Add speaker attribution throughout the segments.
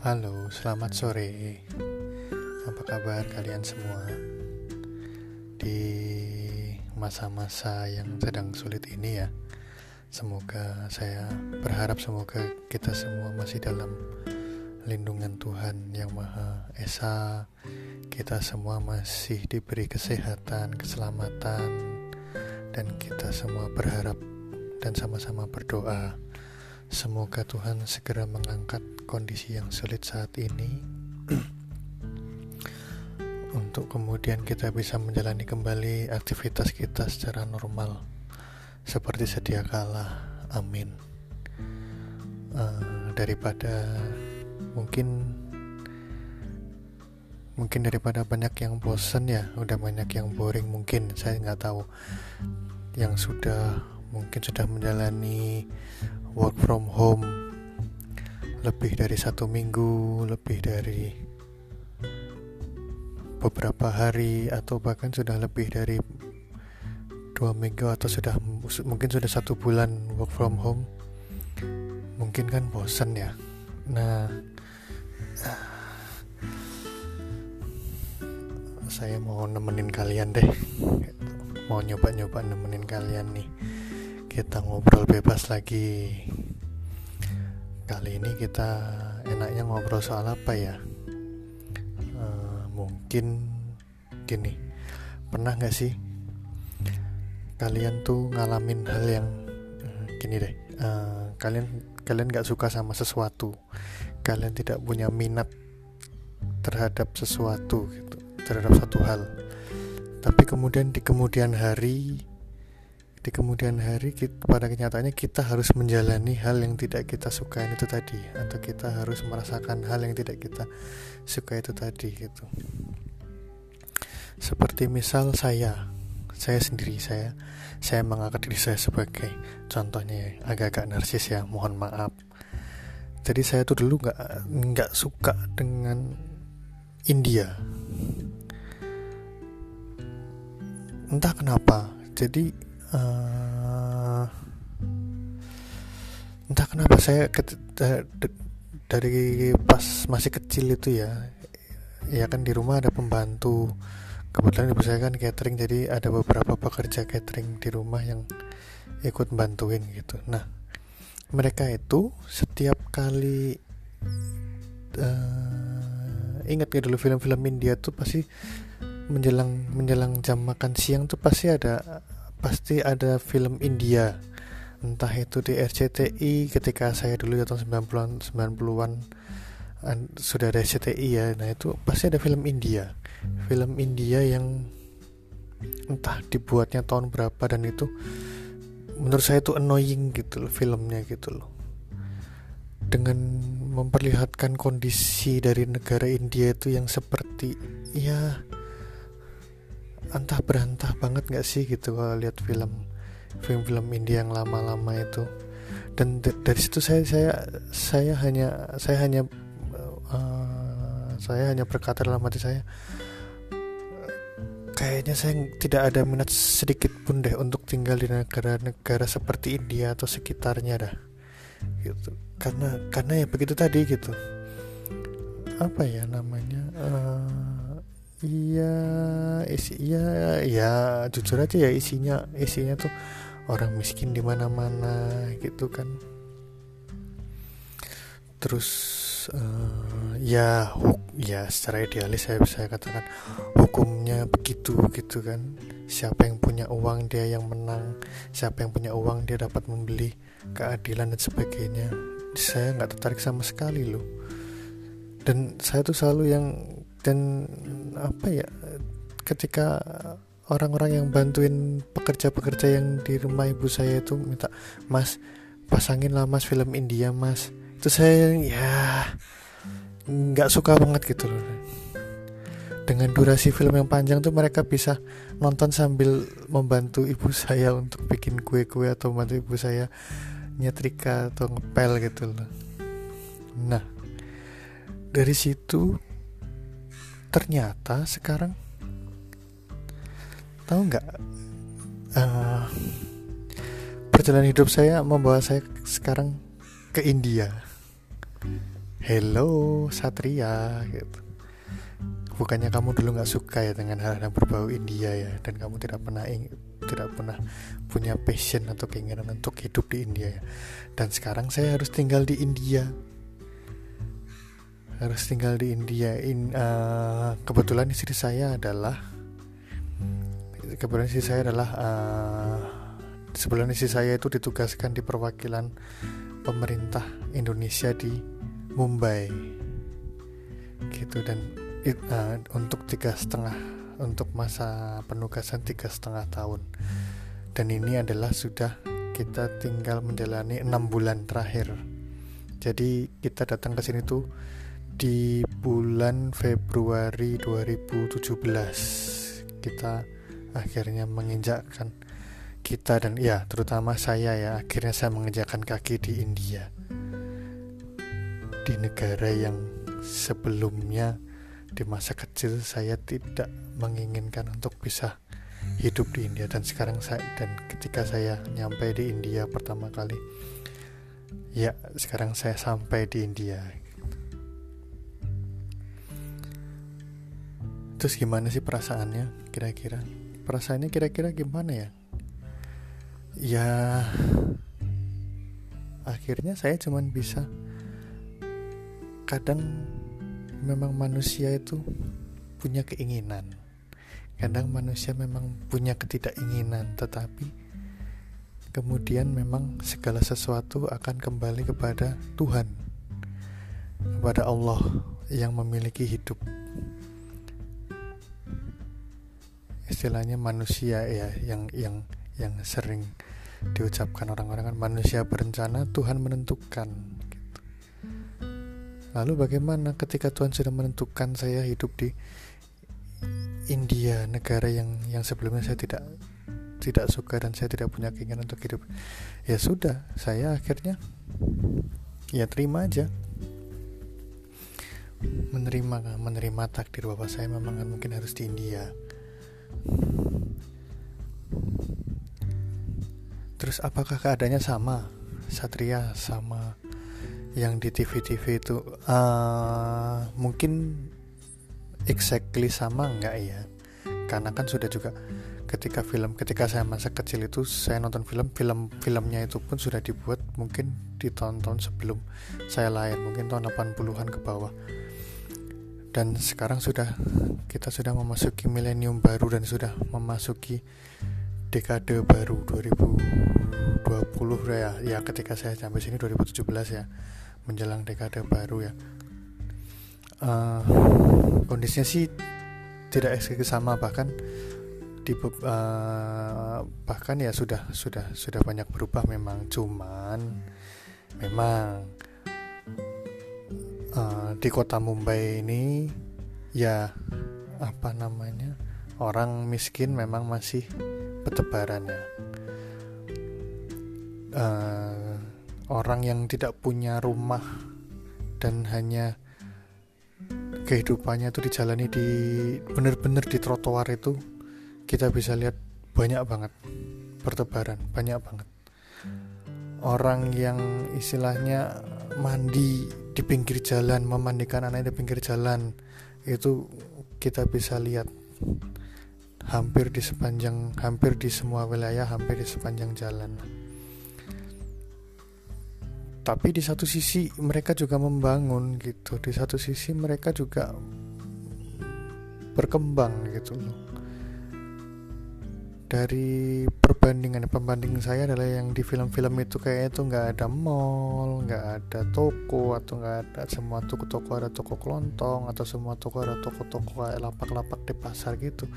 Speaker 1: Halo, selamat sore. Apa kabar kalian semua? Di masa-masa yang sedang sulit ini ya. Semoga saya berharap semoga kita semua masih dalam lindungan Tuhan yang Maha Esa. Kita semua masih diberi kesehatan, keselamatan dan kita semua berharap dan sama-sama berdoa Semoga Tuhan segera mengangkat kondisi yang sulit saat ini untuk kemudian kita bisa menjalani kembali aktivitas kita secara normal seperti sedia kala. Amin. Uh, daripada mungkin mungkin daripada banyak yang bosan ya, udah banyak yang boring mungkin saya nggak tahu yang sudah mungkin sudah menjalani work from home lebih dari satu minggu, lebih dari beberapa hari atau bahkan sudah lebih dari dua minggu atau sudah mungkin sudah satu bulan work from home. Mungkin kan bosan ya. Nah saya mau nemenin kalian deh. Mau nyoba-nyoba nemenin kalian nih. Kita ngobrol bebas lagi kali ini kita enaknya ngobrol soal apa ya? Uh, mungkin gini. Pernah nggak sih kalian tuh ngalamin hal yang uh, gini deh uh, kalian kalian nggak suka sama sesuatu. Kalian tidak punya minat terhadap sesuatu gitu terhadap satu hal. Tapi kemudian di kemudian hari di kemudian hari kita, pada kenyataannya kita harus menjalani hal yang tidak kita suka itu tadi atau kita harus merasakan hal yang tidak kita suka itu tadi gitu. Seperti misal saya saya sendiri saya saya mengangkat diri saya sebagai contohnya agak-agak narsis ya mohon maaf. Jadi saya tuh dulu nggak nggak suka dengan India. Entah kenapa jadi uh, entah kenapa saya dari pas masih kecil itu ya ya kan di rumah ada pembantu. Kebetulan ibu saya kan catering jadi ada beberapa pekerja catering di rumah yang ikut bantuin gitu. Nah mereka itu setiap kali uh, ingat ya dulu film-film India tuh pasti menjelang menjelang jam makan siang tuh pasti ada pasti ada film India. Entah itu di RCTI ketika saya dulu ya tahun 90-an 90-an sudah ada RCTI ya. Nah itu pasti ada film India. Film India yang entah dibuatnya tahun berapa dan itu menurut saya itu annoying gitu loh filmnya gitu loh. Dengan memperlihatkan kondisi dari negara India itu yang seperti ya entah berantah banget gak sih gitu kalau lihat film film-film India yang lama-lama itu. Dan dari situ saya saya saya hanya saya hanya uh, saya hanya berkata dalam hati saya kayaknya saya tidak ada minat sedikit pun deh untuk tinggal di negara-negara seperti India atau sekitarnya dah. Gitu. Karena karena ya begitu tadi gitu. Apa ya namanya uh, Iya, isi iya ya jujur aja ya isinya isinya tuh orang miskin di mana-mana gitu kan. Terus uh, ya huk ya secara idealis saya bisa katakan hukumnya begitu gitu kan. Siapa yang punya uang dia yang menang, siapa yang punya uang dia dapat membeli keadilan dan sebagainya. Saya nggak tertarik sama sekali loh. Dan saya tuh selalu yang dan apa ya ketika orang-orang yang bantuin pekerja-pekerja yang di rumah ibu saya itu minta mas pasangin lah mas film India mas. Itu saya ya nggak suka banget gitu loh. Dengan durasi film yang panjang tuh mereka bisa nonton sambil membantu ibu saya untuk bikin kue-kue atau membantu ibu saya nyetrika atau ngepel gitu loh. Nah dari situ ternyata sekarang tahu nggak uh, perjalanan hidup saya membawa saya sekarang ke India. Hello Satria gitu. Bukannya kamu dulu nggak suka ya dengan hal yang berbau India ya dan kamu tidak pernah tidak pernah punya passion atau keinginan untuk hidup di India ya. Dan sekarang saya harus tinggal di India harus tinggal di India. In uh, kebetulan istri saya adalah kebetulan istri saya adalah uh, sebelum istri saya itu ditugaskan di perwakilan pemerintah Indonesia di Mumbai. Gitu dan uh, untuk tiga setengah untuk masa penugasan tiga setengah tahun. Dan ini adalah sudah kita tinggal menjalani enam bulan terakhir. Jadi kita datang ke sini tuh di bulan Februari 2017 kita akhirnya menginjakkan kita dan ya terutama saya ya akhirnya saya menginjakkan kaki di India. Di negara yang sebelumnya di masa kecil saya tidak menginginkan untuk bisa hidup di India. Dan sekarang saya dan ketika saya nyampe di India pertama kali ya sekarang saya sampai di India terus gimana sih perasaannya kira-kira perasaannya kira-kira gimana ya ya akhirnya saya cuman bisa kadang memang manusia itu punya keinginan. Kadang manusia memang punya ketidakinginan, tetapi kemudian memang segala sesuatu akan kembali kepada Tuhan, kepada Allah yang memiliki hidup. Istilahnya manusia ya yang yang yang sering diucapkan orang-orang kan manusia berencana, Tuhan menentukan Lalu bagaimana ketika Tuhan sudah menentukan saya hidup di India, negara yang yang sebelumnya saya tidak tidak suka dan saya tidak punya keinginan untuk hidup. Ya sudah, saya akhirnya ya terima aja. Menerima menerima takdir bapak saya memang mungkin harus di India. Terus apakah keadaannya sama? Satria sama yang di TV-TV itu uh, mungkin exactly sama enggak ya karena kan sudah juga ketika film ketika saya masa kecil itu saya nonton film film filmnya itu pun sudah dibuat mungkin di tahun-tahun sebelum saya lahir mungkin tahun 80-an ke bawah dan sekarang sudah kita sudah memasuki milenium baru dan sudah memasuki dekade baru 2020 ya. Ya ketika saya sampai sini 2017 ya menjelang dekade baru ya. Uh, kondisinya sih tidak eksklusif sama bahkan di uh, bahkan ya sudah sudah sudah banyak berubah memang. Cuman memang uh, di kota Mumbai ini ya apa namanya orang miskin memang masih bertebaran ya. Uh, orang yang tidak punya rumah dan hanya kehidupannya itu dijalani di benar-benar di trotoar itu kita bisa lihat banyak banget bertebaran banyak banget. Orang yang istilahnya mandi di pinggir jalan memandikan anaknya di pinggir jalan itu kita bisa lihat hampir di sepanjang hampir di semua wilayah hampir di sepanjang jalan. Tapi di satu sisi mereka juga membangun gitu di satu sisi mereka juga berkembang gitu loh dari perbandingan pembanding saya adalah yang di film-film itu kayak itu nggak ada mall nggak ada toko atau nggak ada semua toko-toko ada toko kelontong atau semua toko ada toko-toko kayak lapak-lapak di pasar gitu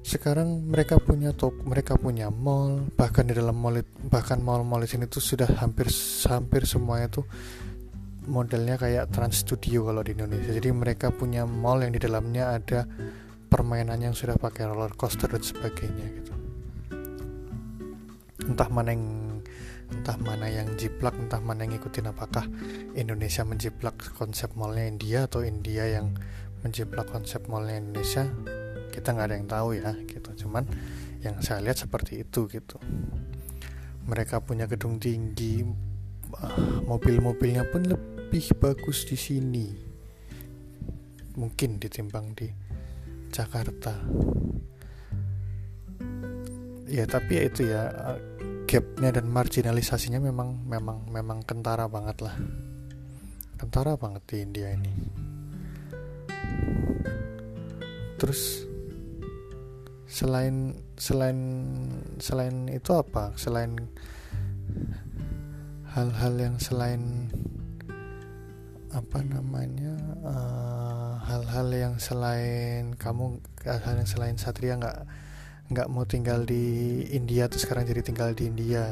Speaker 1: sekarang mereka punya toko, mereka punya mall, bahkan di dalam mall bahkan mall-mall di sini tuh sudah hampir hampir semuanya tuh modelnya kayak Trans Studio kalau di Indonesia. Jadi mereka punya mall yang di dalamnya ada permainan yang sudah pakai roller coaster dan sebagainya gitu. Entah mana yang entah mana yang jiplak, entah mana yang ngikutin apakah Indonesia menjiplak konsep mallnya India atau India yang menjiplak konsep mallnya Indonesia kita nggak ada yang tahu ya gitu. Cuman yang saya lihat seperti itu gitu. Mereka punya gedung tinggi mobil-mobilnya pun lebih bagus di sini. Mungkin ditimbang di Jakarta. Ya tapi ya itu ya gapnya dan marginalisasinya memang memang memang kentara banget lah. Kentara banget di India ini. Terus selain selain selain itu apa? Selain hal-hal yang selain apa namanya eh, hal-hal yang selain kamu hal-hal yang selain Satria nggak nggak mau tinggal di India tuh sekarang jadi tinggal di India?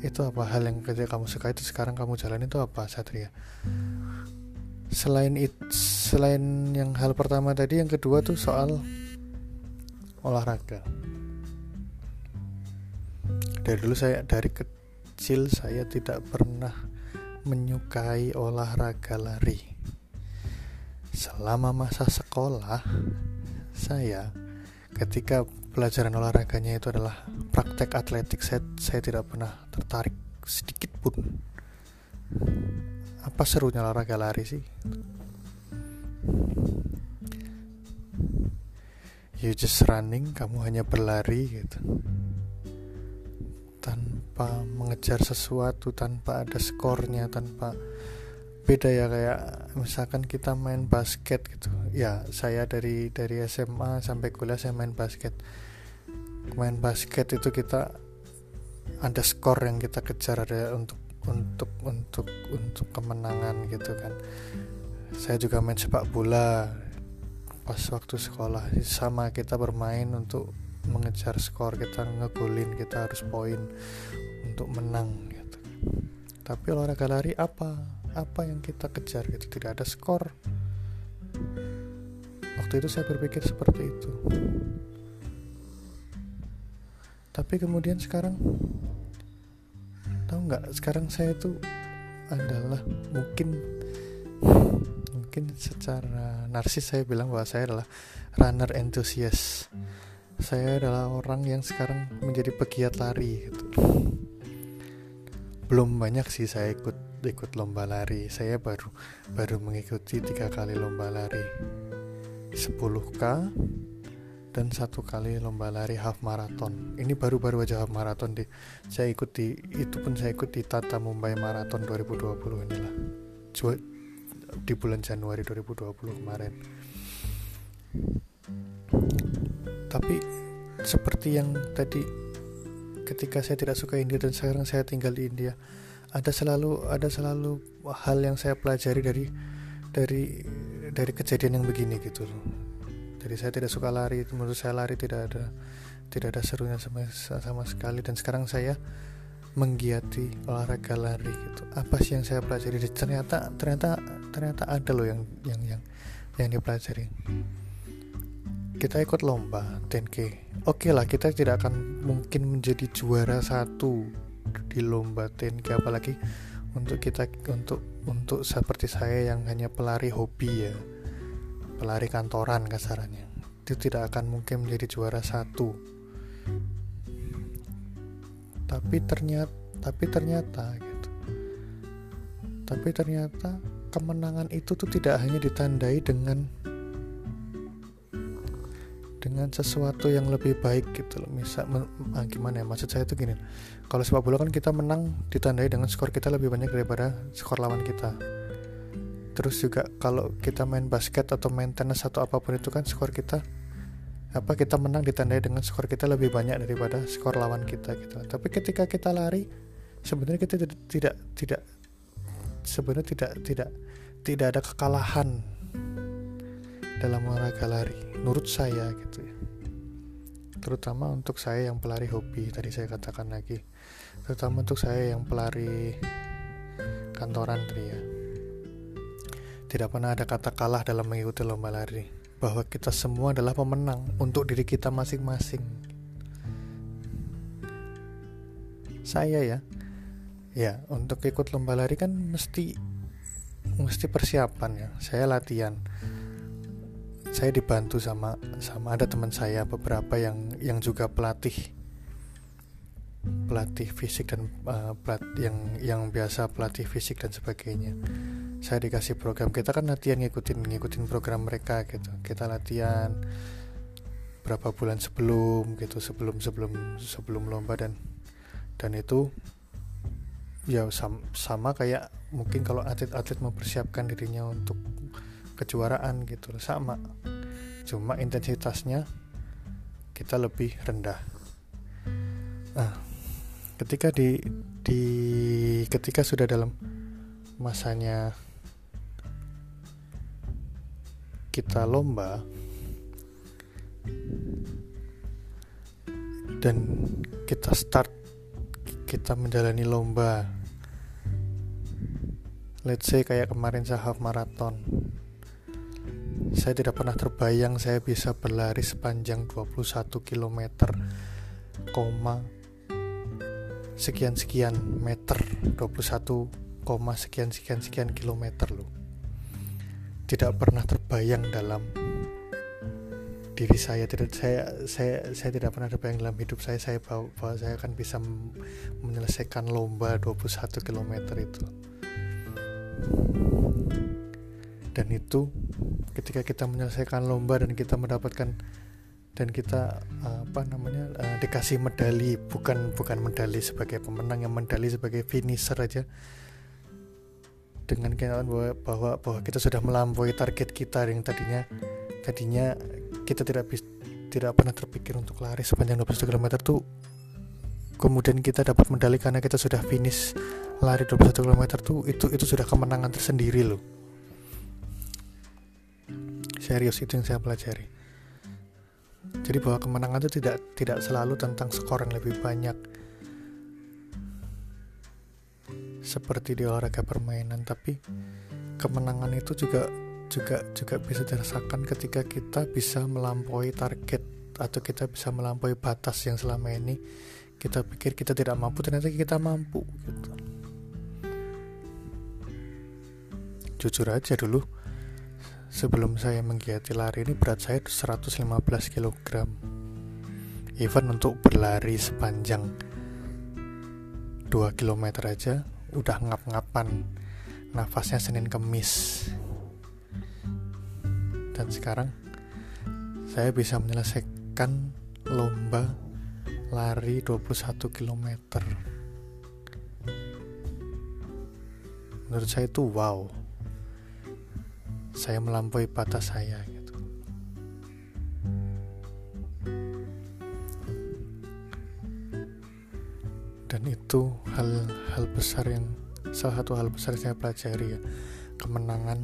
Speaker 1: Itu apa? Hal yang ketika kamu suka itu sekarang kamu jalan itu apa Satria? Selain it, selain yang hal pertama tadi yang kedua tuh soal olahraga. Dari dulu saya dari kecil saya tidak pernah menyukai olahraga lari selama masa sekolah saya ketika pelajaran olahraganya itu adalah praktek atletik saya, saya tidak pernah tertarik sedikit pun. Apa serunya olahraga lari sih? You just running kamu hanya berlari gitu. Tanpa mengejar sesuatu tanpa ada skornya tanpa beda ya kayak misalkan kita main basket gitu. Ya saya dari dari SMA sampai kuliah saya main basket. Main basket itu kita ada skor yang kita kejar ada untuk untuk untuk untuk kemenangan gitu kan. Saya juga main sepak bola. Pas waktu sekolah sama kita bermain untuk mengejar skor kita ngegolin kita harus poin untuk menang gitu. Tapi olahraga lari apa apa yang kita kejar gitu tidak ada skor. Waktu itu saya berpikir seperti itu. Tapi kemudian sekarang tahu nggak? Sekarang saya itu adalah mungkin mungkin secara narsis saya bilang bahwa saya adalah runner enthusiast. Saya adalah orang yang sekarang menjadi pegiat lari gitu. Belum banyak sih saya ikut ikut lomba lari. Saya baru baru mengikuti tiga kali lomba lari. 10k dan satu kali lomba lari half marathon. Ini baru-baru aja half marathon di saya ikuti itu pun saya ikuti Tata Mumbai Marathon 2020 inilah. Di bulan Januari 2020 kemarin. Tapi seperti yang tadi ketika saya tidak suka India dan sekarang saya tinggal di India ada selalu ada selalu hal yang saya pelajari dari dari dari kejadian yang begini gitu loh. Jadi saya tidak suka lari, menurut saya lari tidak ada tidak ada serunya sama sama sekali dan sekarang saya menggiati olahraga lari gitu. Apa sih yang saya pelajari? Ternyata ternyata ternyata ada loh yang yang yang yang dipelajari. Kita ikut lomba 10K. Oke okay lah, kita tidak akan mungkin menjadi juara satu di lomba TNK apalagi untuk kita untuk untuk seperti saya yang hanya pelari hobi ya. Pelari kantoran kasarannya. Itu tidak akan mungkin menjadi juara satu. Tapi ternyata tapi ternyata gitu. Tapi ternyata kemenangan itu tuh tidak hanya ditandai dengan dengan sesuatu yang lebih baik gitu loh. Misal ah, gimana ya? Maksud saya itu gini kalau sepak bola kan kita menang ditandai dengan skor kita lebih banyak daripada skor lawan kita. Terus juga kalau kita main basket atau main tenis atau apa pun itu kan skor kita apa kita menang ditandai dengan skor kita lebih banyak daripada skor lawan kita gitu tapi ketika kita lari sebenarnya kita tidak tidak tidak sebenarnya tidak tidak tidak ada kekalahan dalam olahraga lari menurut saya gitu ya. Terutama untuk saya yang pelari hobi tadi saya katakan lagi. Terutama untuk saya yang pelari kantoran tadi ya. Tidak pernah ada kata kalah dalam mengikuti lomba lari. Bahwa kita semua adalah pemenang untuk diri kita masing-masing. Saya ya ya untuk ikut lomba lari kan mesti mesti persiapan ya. Saya latihan saya dibantu sama sama ada teman saya beberapa yang yang juga pelatih. Pelatih fisik dan uh, pelat yang yang biasa pelatih fisik dan sebagainya. Saya dikasih program kita kan latihan ngikutin ngikutin program mereka gitu. Kita latihan berapa bulan sebelum gitu sebelum sebelum sebelum lomba dan dan itu ya sama, sama kayak mungkin kalau atlet-atlet mempersiapkan dirinya untuk kejuaraan gitu sama. Cuma intensitasnya kita lebih rendah. Nah ketika di di ketika sudah dalam masanya kita lomba dan kita start kita menjalani lomba let's say kayak kemarin saya half marathon saya tidak pernah terbayang saya bisa berlari sepanjang 21 km koma sekian sekian meter 21 koma sekian sekian sekian kilometer loh. Tidak pernah terbayang dalam diri saya. Tidak saya saya saya tidak pernah terbayang dalam hidup saya. Saya bahwa, bahwa saya akan bisa menyelesaikan lomba 21 km itu. Dan itu ketika kita menyelesaikan lomba dan kita mendapatkan dan kita apa namanya uh, dikasih medali bukan bukan medali sebagai pemenang yang medali sebagai finisher aja. Dengan kenyataan bahwa, bahwa bahwa kita sudah melampaui target kita yang tadinya tadinya kita tidak bisa tidak pernah terpikir untuk lari sepanjang 21 km tuh kemudian kita dapat medali karena kita sudah finish lari 21 km tuh itu itu sudah kemenangan tersendiri loh serius itu yang saya pelajari jadi bahwa kemenangan itu tidak tidak selalu tentang skor yang lebih banyak seperti di olahraga permainan tapi kemenangan itu juga juga juga bisa dirasakan ketika kita bisa melampaui target atau kita bisa melampaui batas yang selama ini kita pikir kita tidak mampu ternyata kita mampu gitu. jujur aja dulu sebelum saya menggiati lari ini berat saya 115 kg even untuk berlari sepanjang 2 km aja udah ngap-ngapan. Nafasnya Senin Kemis. Dan sekarang saya bisa menyelesaikan lomba lari 21 km menurut saya itu wow saya melampaui batas saya gitu. Dan itu hal-hal besar yang salah satu hal besar yang saya pelajari ya. Kemenangan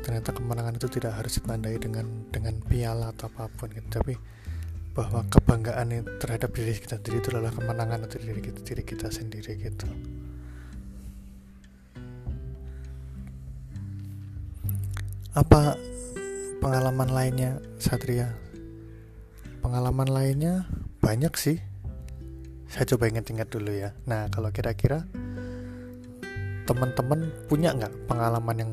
Speaker 1: ternyata kemenangan itu tidak harus ditandai dengan dengan piala atau apa pun gitu. Tapi bahwa kebanggaan terhadap diri kita sendiri itu adalah kemenangan untuk diri kita diri kita sendiri gitu apa pengalaman lainnya Satria? Pengalaman lainnya banyak sih. Saya coba ingat-ingat dulu ya. Nah kalau kira-kira teman-teman punya nggak pengalaman yang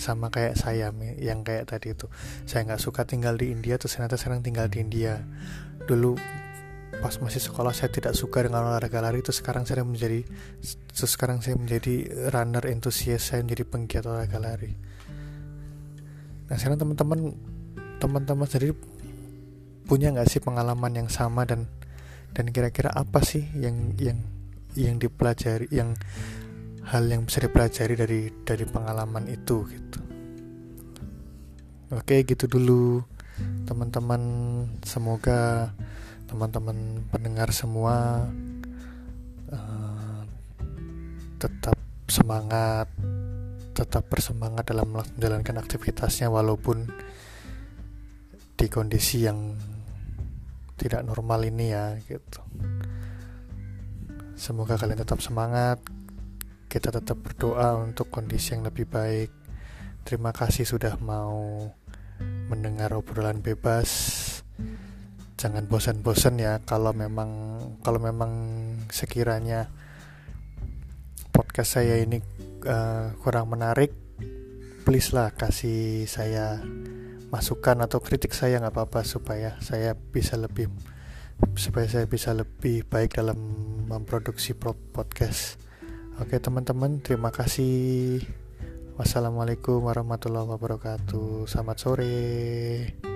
Speaker 1: sama kayak saya yang kayak tadi itu. Saya nggak suka tinggal di India terus ternyata sekarang tinggal di India. Dulu pas masih sekolah saya tidak suka dengan olahraga lari itu sekarang saya menjadi sekarang saya menjadi runner entusias saya menjadi penggiat olahraga lari nah sekarang teman-teman teman-teman sendiri punya nggak sih pengalaman yang sama dan dan kira-kira apa sih yang yang yang dipelajari yang hal yang bisa dipelajari dari dari pengalaman itu gitu? Oke gitu dulu teman-teman. Semoga teman-teman pendengar semua uh, tetap semangat tetap bersemangat dalam menjalankan aktivitasnya walaupun di kondisi yang tidak normal ini ya gitu. Semoga kalian tetap semangat. Kita tetap berdoa untuk kondisi yang lebih baik. Terima kasih sudah mau mendengar obrolan bebas. Jangan bosan-bosan ya kalau memang kalau memang sekiranya podcast saya ini uh, kurang menarik please lah kasih saya masukan atau kritik saya nggak apa-apa supaya saya bisa lebih supaya saya bisa lebih baik dalam memproduksi podcast. Oke teman-teman terima kasih. Wassalamualaikum warahmatullahi wabarakatuh. Selamat sore